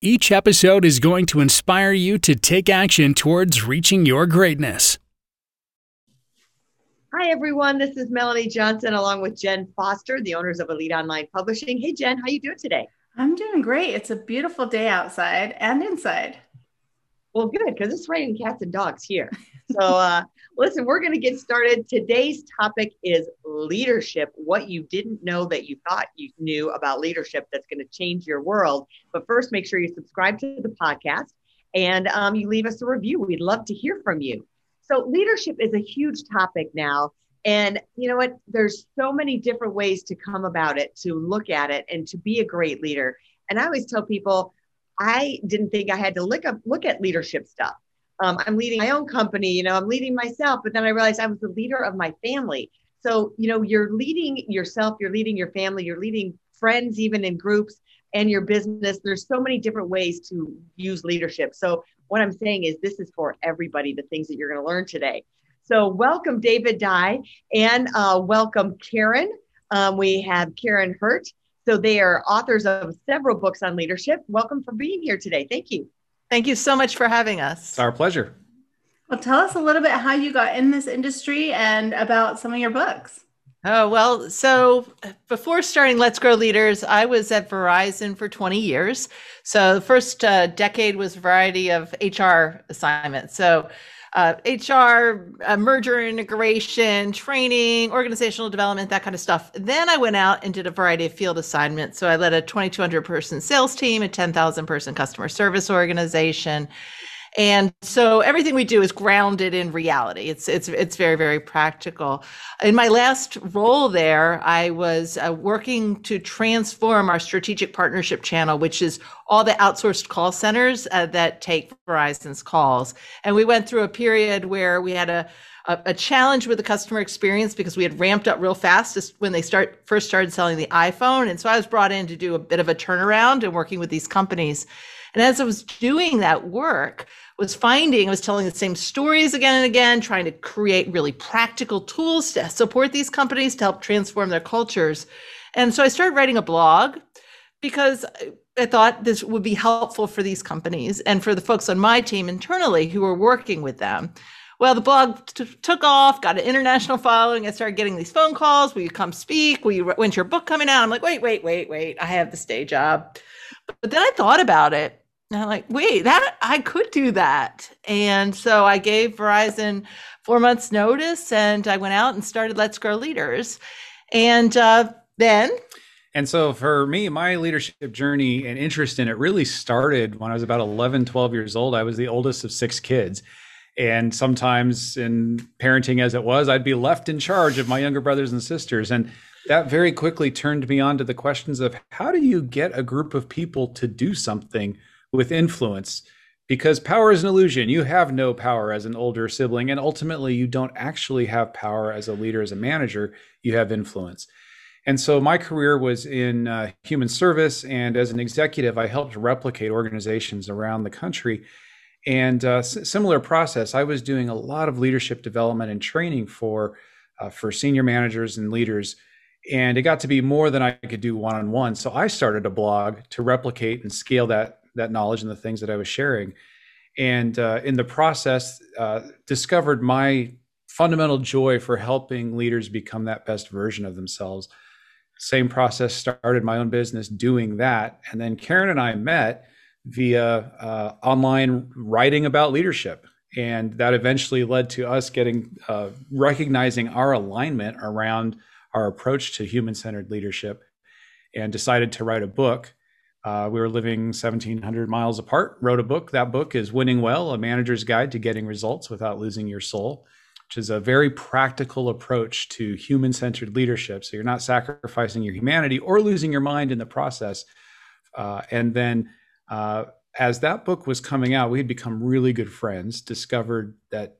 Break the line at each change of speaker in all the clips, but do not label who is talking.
Each episode is going to inspire you to take action towards reaching your greatness.
Hi everyone, this is Melanie Johnson along with Jen Foster, the owners of Elite Online Publishing. Hey Jen, how you doing today?
I'm doing great. It's a beautiful day outside and inside.
Well, good because it's raining cats and dogs here. So, uh, listen, we're going to get started. Today's topic is leadership what you didn't know that you thought you knew about leadership that's going to change your world. But first, make sure you subscribe to the podcast and um, you leave us a review. We'd love to hear from you. So, leadership is a huge topic now. And you know what? There's so many different ways to come about it, to look at it, and to be a great leader. And I always tell people, I didn't think I had to look up look at leadership stuff. Um, I'm leading my own company, you know, I'm leading myself, but then I realized I was the leader of my family. So, you know, you're leading yourself, you're leading your family, you're leading friends, even in groups and your business. There's so many different ways to use leadership. So, what I'm saying is, this is for everybody, the things that you're going to learn today. So, welcome, David Dye, and uh, welcome, Karin. Um, we have Karin Hurt. So they are authors of several books on leadership. Welcome for being here today. Thank you.
Thank you so much for having us.
It's our pleasure.
Well, tell us a little bit how you got in this industry and about some of your books.
Oh, well, so before starting Let's Grow Leaders, I was at Verizon for 20 years. So the first uh, decade was a variety of HR assignments. So uh, HR, uh, merger integration, training, organizational development, that kind of stuff. Then I went out and did a variety of field assignments. So I led a 2,200 person sales team, a 10,000 person customer service organization. And so everything we do is grounded in reality. It's it's it's very very practical. In my last role there, I was uh, working to transform our strategic partnership channel, which is all the outsourced call centers uh, that take Verizon's calls. And we went through a period where we had a a, challenge with the customer experience because we had ramped up real fast when they start first started selling the iPhone. And so I was brought in to do a bit of a turnaround and working with these companies. And as I was doing that work, was finding I was telling the same stories again and again, trying to create really practical tools to support these companies to help transform their cultures. And so I started writing a blog because I thought this would be helpful for these companies and for the folks on my team internally who were working with them. Well, the blog t- took off, got an international following. I started getting these phone calls. Will you come speak? Will you, when's your book coming out? I'm like, wait, wait, wait, wait. I have this day job. But then I thought about it and I'm like, wait, that I could do that. And so I gave Verizon four months notice and I went out and started Let's Grow Leaders. And uh, then.
And so for me, my leadership journey and interest in it really started when I was about 11, 12 years old. I was the oldest of six kids. And sometimes in parenting as it was, I'd be left in charge of my younger brothers and sisters. And that very quickly turned me on to the questions of how do you get a group of people to do something with influence because power is an illusion. You have no power as an older sibling, and ultimately, you don't actually have power as a leader, as a manager. You have influence. And so, my career was in uh, human service, and as an executive, I helped replicate organizations around the country. And uh, s- similar process, I was doing a lot of leadership development and training for uh, for senior managers and leaders and it got to be more than I could do one on one. So I started a blog to replicate and scale that that knowledge and the things that I was sharing. And uh, in the process, uh, discovered my fundamental joy for helping leaders become that best version of themselves. Same process started my own business doing that. And then Karin and I met via uh, online writing about leadership. And that eventually led to us getting uh, recognizing our alignment around our approach to human centered leadership and decided to write a book uh, we were living 1,700 miles apart, wrote a book. That book is Winning Well, a manager's guide to getting results without losing your soul, which is a very practical approach to human centered leadership. So you're not sacrificing your humanity or losing your mind in the process. Uh, and then uh, as that book was coming out, we had become really good friends, discovered that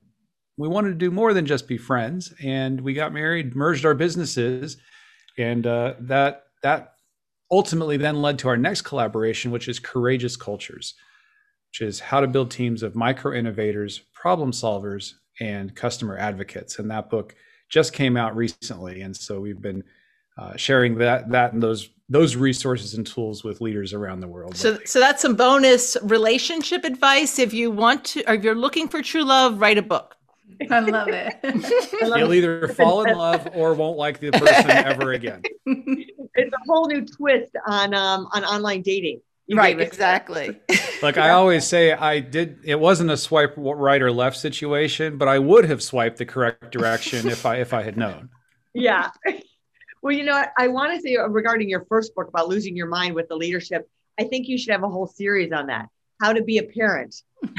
we wanted to do more than just be friends, and we got married, merged our businesses, and uh, that that ultimately then led to our next collaboration, which is Courageous Cultures, which is how to build teams of micro innovators, problem solvers, and customer advocates. And that book just came out recently, and so we've been uh, sharing that that and those those resources and tools with leaders around the world.
So, so that's some bonus relationship advice. If you want to, or if you're looking for true love, write a book.
I love it.
You'll either fall in love or won't like the person ever again.
It's a whole new twist on um, on online dating. You
right, exactly.
Like I always say, I did. It wasn't a swipe right or left situation, but I would have swiped the correct direction if I if I had known.
Yeah. Well, you know? I want to say regarding your first book about losing your mind with the leadership, I think you should have a whole series on that. How to be a parent,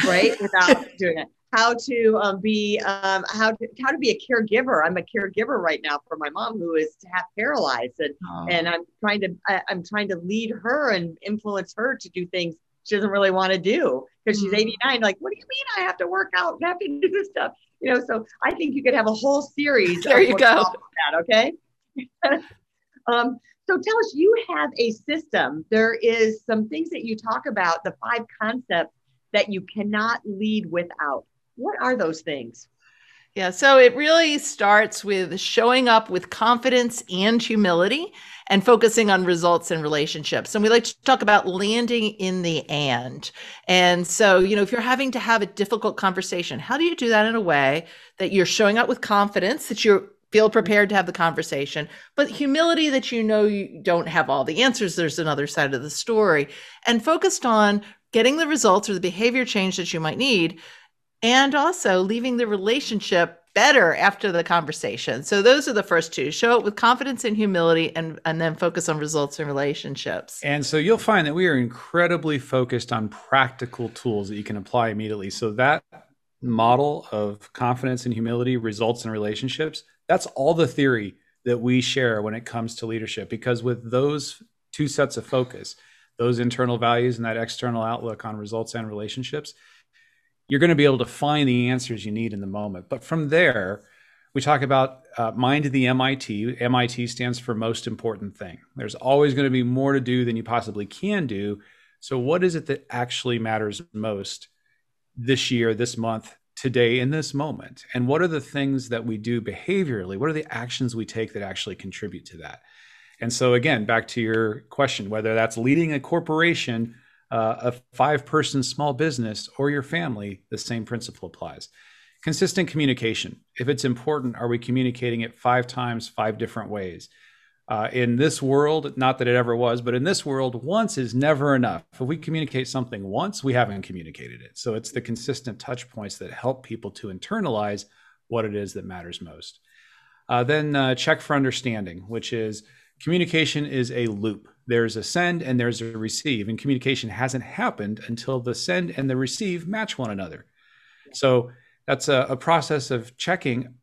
right? Without doing it. How to um, be um, how to how to be a caregiver. I'm a caregiver right now for my mom who is half paralyzed, and and I'm trying to I, I'm trying to lead her and influence her to do things she doesn't really want to do because she's
Mhm.
89. Like, what do you mean I have to work out and have to do this stuff? You know, so I think you could have a whole series.
There
of
you go.
That, okay. um, so tell us, you have a system. There is some things that you talk about, the five concepts that you cannot lead without. What are those things?
Yeah, so it really starts with showing up with confidence and humility and focusing on results and relationships. And we like to talk about landing in the and. And so, you know, if you're having to have a difficult conversation, how do you do that in a way that you're showing up with confidence, that you feel prepared to have the conversation, but humility that you know you don't have all the answers, there's another side of the story, and focused on getting the results or the behavior change that you might need and also leaving the relationship better after the conversation. So those are the first two. Show it with confidence and humility and and then focus on results and relationships.
And so you'll find that we are incredibly focused on practical tools that you can apply immediately. So that model of confidence and humility results in relationships. That's all the theory that we share when it comes to leadership because with those two sets of focus, those internal values and that external outlook on results and relationships, you're going to be able to find the answers you need in the moment. But from there, we talk about uh, mind the MIT. MIT stands for most important thing. There's always going to be more to do than you possibly can do. So, what is it that actually matters most this year, this month, today, in this moment? And what are the things that we do behaviorally? What are the actions we take that actually contribute to that? And so, again, back to your question, whether that's leading a corporation, uh, a five person small business, or your family, the same principle applies. Consistent communication. If it's important, are we communicating it five times, five different ways? Uh, in this world, not that it ever was, but in this world, once is never enough. If we communicate something once, we haven't communicated it. So it's the consistent touch points that help people to internalize what it is that matters most. Uh, then uh, check for understanding, which is communication is a loop. There's a send and there's a receive, and communication hasn't happened until the send and the receive match one another. So that's a, a process of checking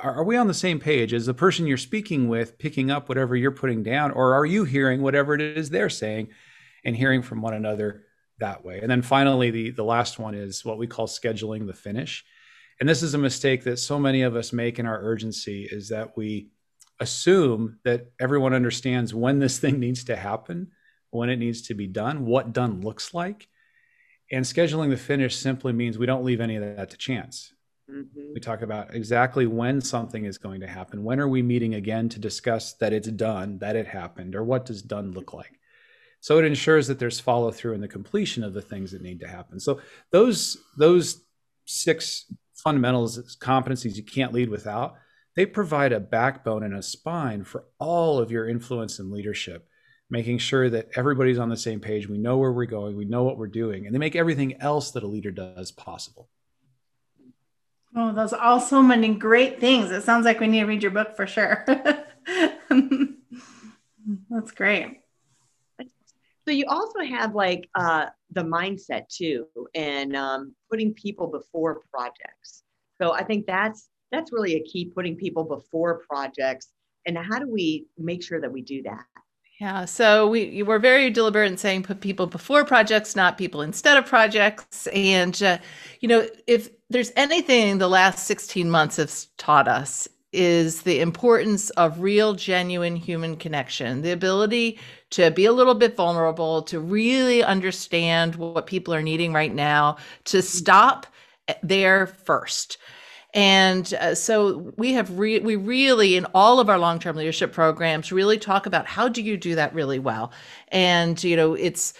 are, we on the same page? Is the person you're speaking with picking up whatever you're putting down, or are you hearing whatever it is they're saying and hearing from one another that way? And then finally, the, the last one is what we call scheduling the finish. And this is a mistake that so many of us make in our urgency is that we assume that everyone understands when this thing needs to happen, when it needs to be done, what done looks like. And scheduling the finish simply means we don't leave any of that to chance.
Mhm.
We talk about exactly when something is going to happen. When are we meeting again to discuss that it's done, that it happened, or what does done look like? So it ensures that there's follow through in the completion of the things that need to happen. So those those six fundamentals, competencies you can't lead without, they provide a backbone and a spine for all of your influence and leadership, making sure that everybody's on the same page. We know where we're going, we know what we're doing, and they make everything else that a leader does possible.
Oh, those are all so many great things. It sounds like we need to read your book for sure. That's great.
So you also have like uh, the mindset too, and um, putting people before projects. So I think that's that's really a key, putting people before projects. And how do we make sure that we do that?
Yeah, so we were very deliberate in saying put people before projects, not people instead of projects. And, uh, you know, if there's anything the last 16 months has taught us, is the importance of real, genuine human connection, the ability to be a little bit vulnerable, to really understand what people are needing right now, to stop there first. And uh, so we have re- we really in all of our long-term leadership programs really talk about how do you do that really well. And you know, it's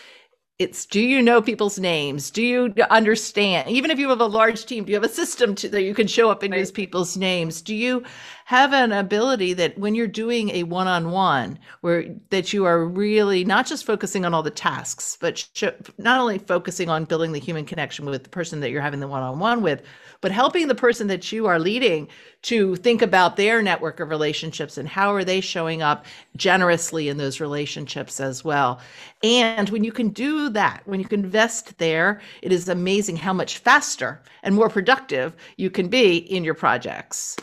it's do you know people's names? Do you understand? Even if you have a large team do you have a system to, that you can show up and right. use people's names? Do you have an ability that when you're doing a one-on-one where that you are really not just focusing on all the tasks but sh- not only focusing on building the human connection with the person that you're having the one-on-one with but helping the person that you are leading to think about their network of relationships and how are they showing up generously in those relationships as well. And when you can do that, when you can invest there, it is amazing how much faster and more productive you can be in your projects.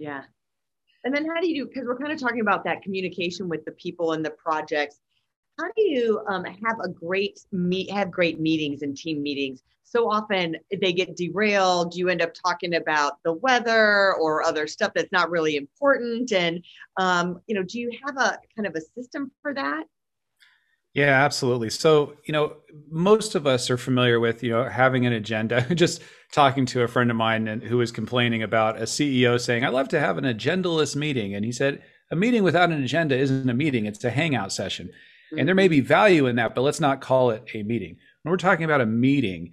Yeah. And then how do you do, because we're kind of talking about that communication with the people and the projects. How do you um, have a great meet, have great meetings and team meetings so often they get derailed. You end up talking about the weather or other stuff that's not really important. And, um, you know, do you have a kind of a system for that?
Yeah, absolutely. So, you know, most of us are familiar with, you know, having an agenda. Just talking to a friend of mine and, who was complaining about a CEO saying, "I love to have an agendaless meeting," and he said, "A meeting without an agenda isn't a meeting; it's a hangout session." Mm-hmm. And there may be value in that, but let's not call it a meeting. When we're talking about a meeting,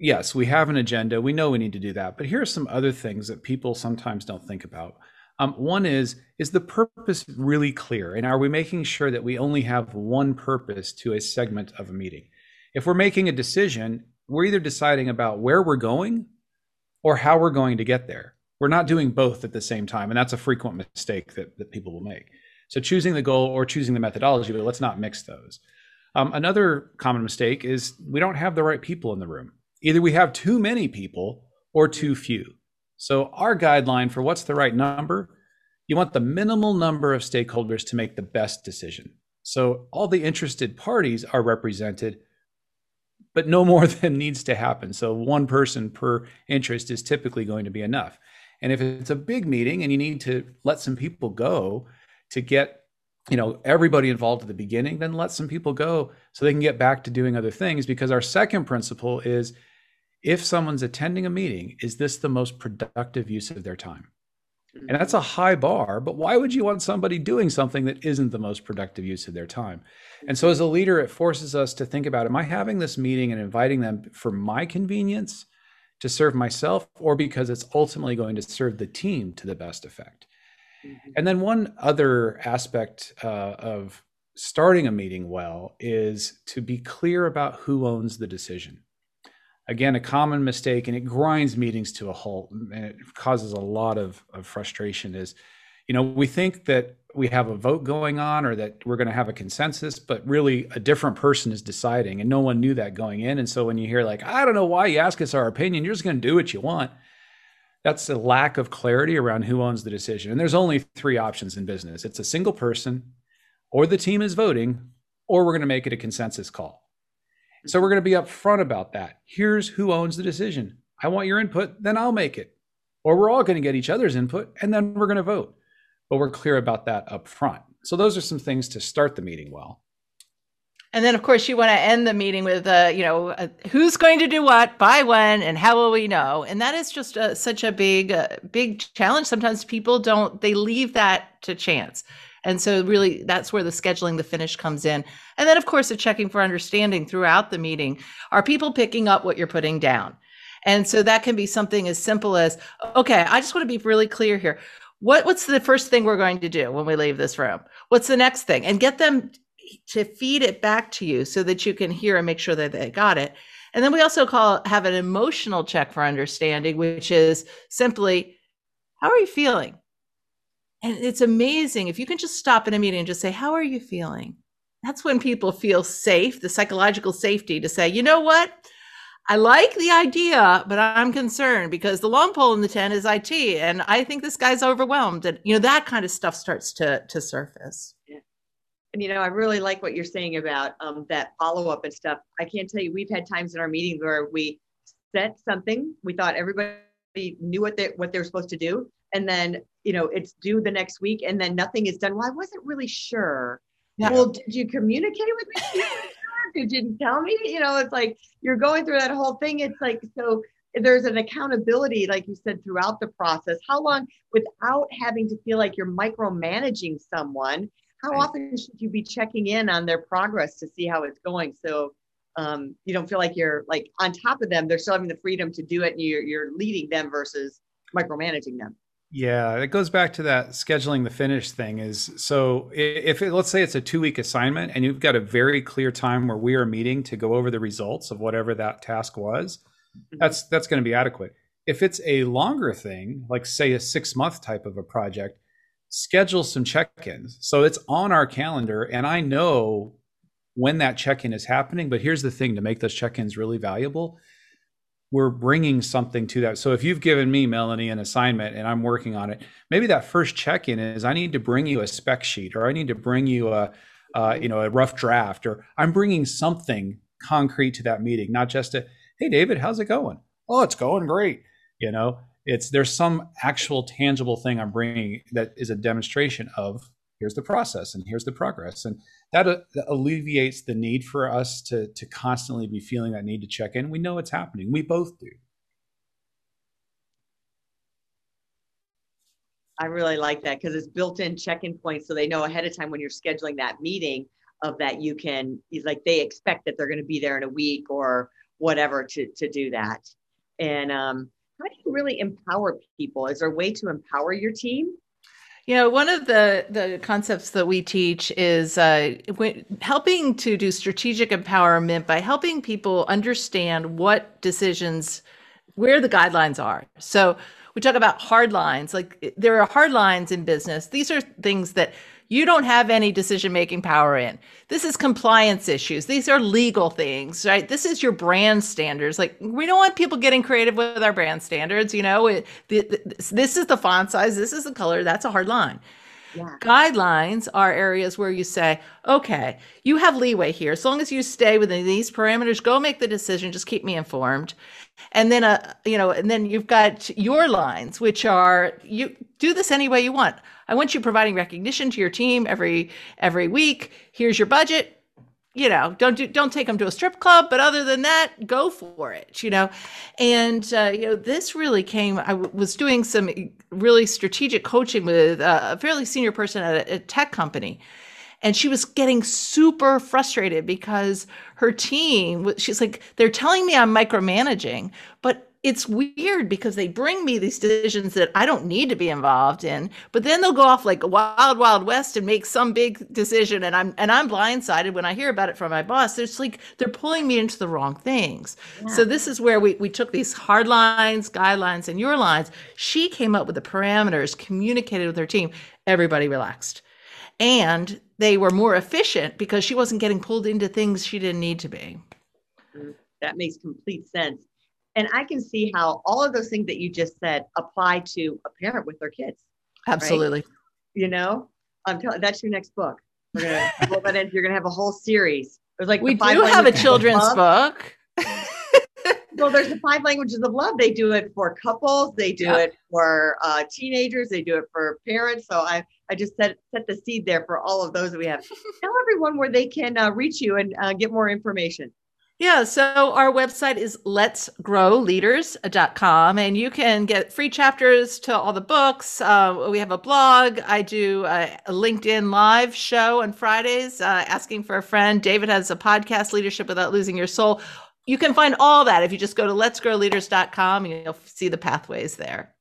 yes, we have an agenda. We know we need to do that. But here are some other things that people sometimes don't think about. Um, one is is the purpose really clear, and are we making sure that we only have one purpose to a segment of a meeting? If we're making a decision, we're either deciding about where we're going or how we're going to get there. We're not doing both at the same time, and that's a frequent mistake that, that people will make. So choosing the goal or choosing the methodology, but let's not mix those. Um, another common mistake is we don't have the right people in the room. Either we have too many people or too few. So, our guideline for what's the right number, you want the minimal number of stakeholders to make the best decision. So, all the interested parties are represented, but no more than needs to happen. So, one person per interest is typically going to be enough. And if it's a big meeting and you need to let some people go to get you know everybody involved at the beginning then let some people go so they can get back to doing other things because our second principle is if someone's attending a meeting, is this the most productive use of their time? And that's a high bar, but why would you want somebody doing something that isn't the most productive use of their time? And so, as a leader, it forces us to think about Am I having this meeting and inviting them for my convenience to serve myself, or because it's ultimately going to serve the team to the best effect? Mm-hmm. And then, one other aspect uh, of starting a meeting well is to be clear about who owns the decision again a common mistake and it grinds meetings to a halt and it causes a lot of, of frustration is you know we think that we have a vote going on or that we're going to have a consensus but really a different person is deciding and no one knew that going in. And so when you hear like i don't know why you ask us our opinion you're just going to do what you want that's a lack of clarity around who owns the decision. And there's only three options in business. It's a single person or the team is voting or we're going to make it a consensus call so we're going to be upfront about that. Here's who owns the decision. I want your input, then I'll make it. Or we're all going to get each other's input and then we're going to vote. But we're clear about that up front. So those are some things to start the meeting well.
And then, of course, you want to end the meeting with, uh, you know, uh, who's going to do what, by when, and how will we know? And that is just uh, such a big, uh, big challenge. Sometimes people don't; they leave that to chance. And so, really, that's where the scheduling the finish comes in. And then, of course, the checking for understanding throughout the meeting. Are people picking up what you're putting down? And so that can be something as simple as, okay, I just want to be really clear here. What, what's the first thing we're going to do when we leave this room? What's the next thing? And get them to feed it back to you so that you can hear and make sure that they got it. And then we also call have an emotional check for understanding, which is simply, how are you feeling? And it's amazing if you can just stop in a meeting and just say, How are you feeling? That's when people feel safe, the psychological safety to say, You know what? I like the idea, but I'm concerned because the long pole in the tent is IT, and I think this guy's overwhelmed. And you know that kind of stuff starts to to surface.
Yeah. And you know, I really like what you're saying about um, that follow up and stuff. I can't tell you, we've had times in our meetings where we set something, we thought everybody knew what they what they're supposed to do, and then you know it's due the next week, and then nothing is done. Well, I wasn't really sure. Yeah. Well, did you communicate with me? did you tell me? You know, it's like you're going through that whole thing. It's like so there's an accountability, like you said, throughout the process. How long without having to feel like you're micromanaging someone? How right. often should you be checking in on their progress to see how it's going? So um, you don't feel like you're like on top of them. They're still having the freedom to do it, and you're you're leading them versus micromanaging them.
Yeah, it goes back to that scheduling the finish thing. Is so if it, let's say it's a two week assignment, and you've got a very clear time where we are meeting to go over the results of whatever that task was, mm-hmm. that's that's going to be adequate. If it's a longer thing, like say a six month type of a project, schedule some check ins. So it's on our calendar, and I know when that check-in is happening but here's the thing to make those check-ins really valuable we're bringing something to that. So if you've given me melanie an assignment and i'm working on it maybe that first check-in is i need to bring you a spec sheet or i need to bring you a uh, you know a rough draft or i'm bringing something concrete to that meeting not just a hey david how's it going? Oh it's going great. You know it's there's some actual tangible thing i'm bringing that is a demonstration of here's the process and here's the progress. And that, uh, that, alleviates the need for us to to constantly be feeling that need to check in. We know it's happening. We both do.
I really like that because it's built in check-in points so they know ahead of time when you're scheduling that meeting of that you can like they expect that they're going to be there in a week or whatever to to do that. And um how do you really empower people? Is there a way to empower your team
you know, one of the the concepts that we teach is uh, helping to do strategic empowerment by helping people understand what decisions, where the guidelines are. So we talk about hard lines. Like there are hard lines in business. These are things that you don't have any decision making power in. This is compliance issues. These are legal things, right? This is your brand standards. Like we don't want people getting creative with our brand standards. You know, it, this is the font size. This is the color. That's a hard line. Yeah. Guidelines are areas where you say, okay, you have leeway here. As long as you stay within these parameters, go make the decision. Just keep me informed. And then, uh, you know, and then you've got your lines, which are you do this any way you want. I want you providing recognition to your team every every week. Here's your budget. You know, don't do don't take them to a strip club, but other than that, go for it. You know, and uh, you know this really came. I w- was doing some really strategic coaching with a fairly senior person at a, a tech company, and she was getting super frustrated because her team she's like they're telling me i'm micromanaging but it's weird because they bring me these decisions that I don't need to be involved in, but then they'll go off like a wild, wild west and make some big decision, and I'm and I'm blindsided when I hear about it from my boss. There's like they're pulling me into the wrong things. Yeah. So this is where we we took these hard lines, guidelines, and your lines. She came up with the parameters, communicated with her team. Everybody relaxed, and they were more efficient because she wasn't getting pulled into things she didn't need to be.
That makes complete sense and I can see how all of those things that you just said apply to a parent with their kids.
Absolutely. Right?
You know, I'm telling that's your next book. We're gonna roll that in. You're gonna have a whole series.
There's like we do have a children's book.
well, there's the five languages of love. They do it for couples. They do yeah. it for uh, teenagers. They do it for parents. So I, I just set set the seed there for all of those that we have. Tell everyone where they can uh, reach you and uh, get more information.
Yeah, so our website is letsgrowleaders.com and you can get free chapters to all the books. Uh, we have a blog. I do a, a LinkedIn live show on Fridays, uh, asking for a friend. David has a podcast, Leadership Without Losing Your Soul. You can find all that if you just go to letsgrowleaders.com and you'll see the pathways there.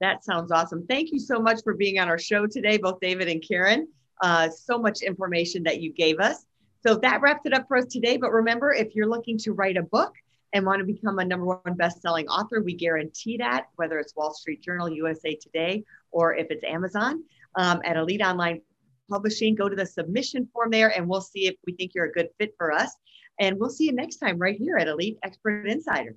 That sounds awesome. Thank you so much for being on our show today, both David and Karin. Uh, so much information that you gave us. So that wraps it up for us today. But remember, if you're looking to write a book and want to become a number one best-selling author, we guarantee that, whether it's Wall Street Journal, USA Today, or if it's Amazon um, at Elite Online Publishing, go to the submission form there and we'll see if we think you're a good fit for us. And we'll see you next time right here at Elite Expert Insider.